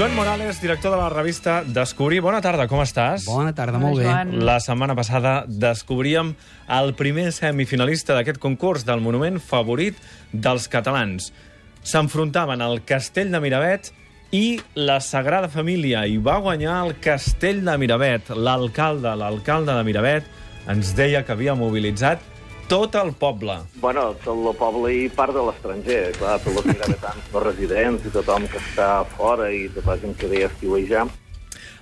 Joan Morales, director de la revista Descobrir. Bona tarda, com estàs? Bona tarda, molt bé. Joan. La setmana passada descobríem el primer semifinalista d'aquest concurs del monument favorit dels catalans. S'enfrontaven al Castell de Miravet i la Sagrada Família, i va guanyar el Castell de Miravet. L'alcalde, l'alcalde de Miravet, ens deia que havia mobilitzat tot el poble. Bueno, tot el poble i part de l'estranger, clar, tots els miravetans no residents i tothom que està fora i tota la gent que ve a estiuejar.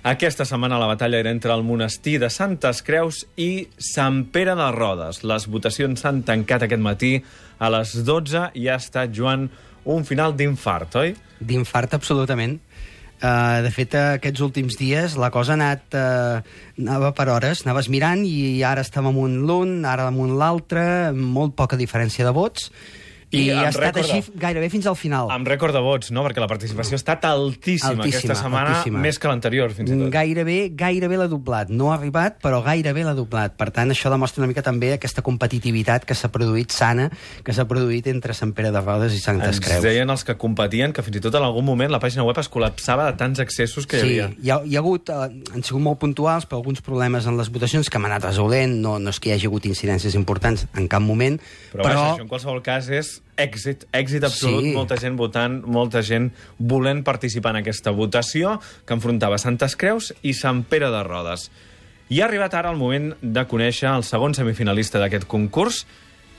Aquesta setmana la batalla era entre el monestir de Santes Creus i Sant Pere de Rodes. Les votacions s'han tancat aquest matí a les 12 i ha estat, Joan, un final d'infart, oi? D'infart, absolutament. Uh, de fet, aquests últims dies la cosa ha anat... Uh, anava per hores, anaves mirant i ara estàvem amunt l'un, ara amunt l'altre, molt poca diferència de vots, i, I ha estat rècord de- així gairebé fins al final. Amb rècord de vots, no? Perquè la participació ha estat altíssima, Altíssima, aquesta setmana, altíssima. més que l'anterior, fins i tot. Gairebé, gairebé l'ha doblat. No ha arribat, però gairebé l'ha doblat. Per tant, això demostra una mica també aquesta competitivitat que s'ha produït sana, que s'ha produït entre Sant Pere de Rodes i Santes Ens Creus. deien els que competien que fins i tot en algun moment la pàgina web es col·lapsava de tants accessos que hi Sí, havia. hi ha, hi ha hagut, eh, han sigut molt puntuals, però alguns problemes en les votacions que m'han anat resolent, no, no és que hi hagi hagut incidències importants en cap moment, Però, però... Vaja, això en qualsevol cas és èxit, èxit absolut, Sí. molta gent votant, molta gent volent participar en aquesta votació que enfrontava Santes Creus i Sant Pere de Rodes. I ha arribat ara el moment de conèixer el segon semifinalista d'aquest concurs.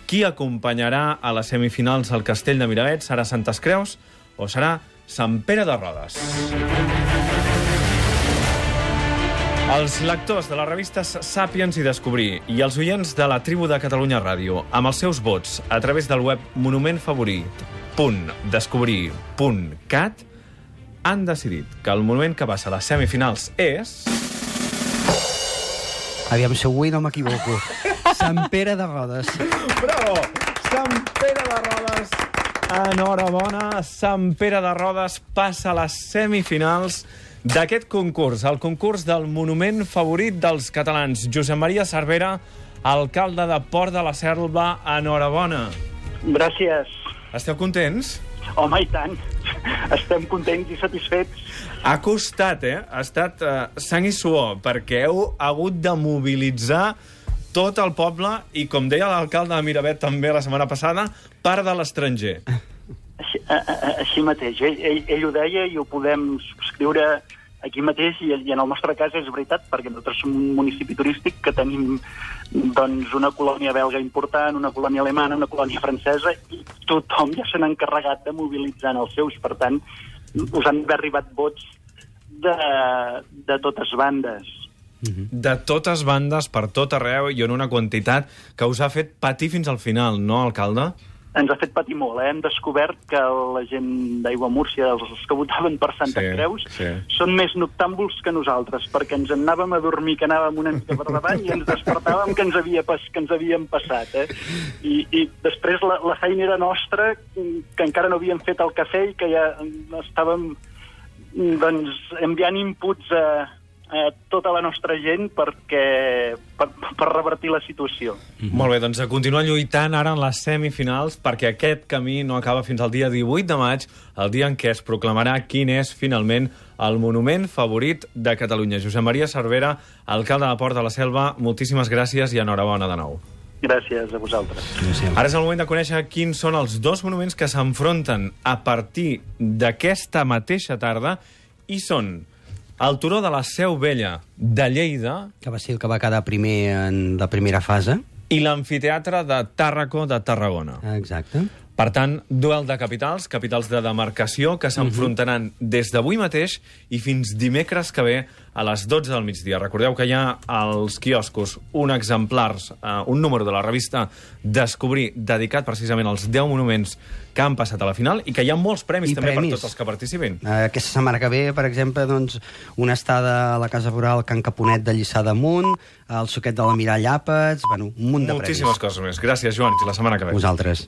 Qui acompanyarà a les semifinals al Castell de Miravet? Serà Santes Creus o serà Sant Pere de Rodes? Els lectors de les revistes Sàpiens i Descobrir i els oients de la tribu de Catalunya Ràdio, amb els seus vots a través del web monumentfavorit.descobrir.cat, han decidit que el monument que passa a les semifinals és... Aviam, si avui no m'equivoco. Sant Pere de Rodes. Bravo! Sant Pere de Rodes! Enhorabona! Sant Pere de Rodes passa a les semifinals d'aquest concurs, el concurs del monument favorit dels catalans. Josep Maria Cervera, alcalde de Port de la Selva, enhorabona. Gràcies. Esteu contents? Home, i tant. Estem contents i satisfets. Ha costat, eh? Ha estat eh, sang i suor, perquè heu hagut de mobilitzar tot el poble i, com deia l'alcalde de Miravet també la setmana passada, part de l'estranger. Així, mateix. Ell, ell, ell ho deia i ho podem subscriure aquí mateix i, i en el nostre cas és veritat, perquè nosaltres som un municipi turístic que tenim doncs, una colònia belga important, una colònia alemana, una colònia francesa, i tothom ja n'ha encarregat de mobilitzar els seus. Per tant, us han arribat vots de, de totes bandes. de totes bandes, per tot arreu, i en una quantitat que us ha fet patir fins al final, no, alcalde? Ens ha fet patir molt, eh? Hem descobert que la gent d'Aigua Múrcia, els que votaven per Santa Sí, Creus, sí. són més noctàmbuls que nosaltres, perquè ens en anàvem a dormir que anàvem una mica per davant i ens despertàvem que ens, havia pas, que ens havíem passat, eh? I, i després la, la feina era nostra, que encara no havíem fet el cafè i que ja estàvem doncs, enviant inputs a, a tota la nostra gent perquè, per, per revertir la situació. Molt bé, doncs a continuar lluitant ara en les semifinals, perquè aquest camí no acaba fins al dia 18 de maig, el dia en què es proclamarà quin és, finalment, el monument favorit de Catalunya. Josep Maria Cervera, alcalde de Port de la Selva, moltíssimes gràcies i enhorabona de nou. Gràcies a vosaltres. Ara és el moment de conèixer quins són els dos monuments que s'enfronten a partir d'aquesta mateixa tarda i són el Turó de la Seu Vella de Lleida que va ser el que va quedar primer en la primera fase. i l'amfiteatre de Tàrraco de Tarragona. Exacte. Per tant, duel de capitals, capitals de demarcació, que s'enfrontaran des d'avui mateix i fins dimecres que ve a les 12 del migdia. Recordeu que hi ha als quioscos un exemplars, eh, un número de la revista Descobrir, dedicat precisament als 10 monuments que han passat a la final i que hi ha molts premis I també premis. per tots els que participin. Eh, Aquesta setmana que ve, per exemple, doncs, una estada a la Casa Rural Can Caponet de Lliçà d'Amunt, el suquet de la Mirall Àpats, bueno, un munt de Moltíssimes premis. coses més. Gràcies, Joan. Fins la setmana que ve. Vosaltres.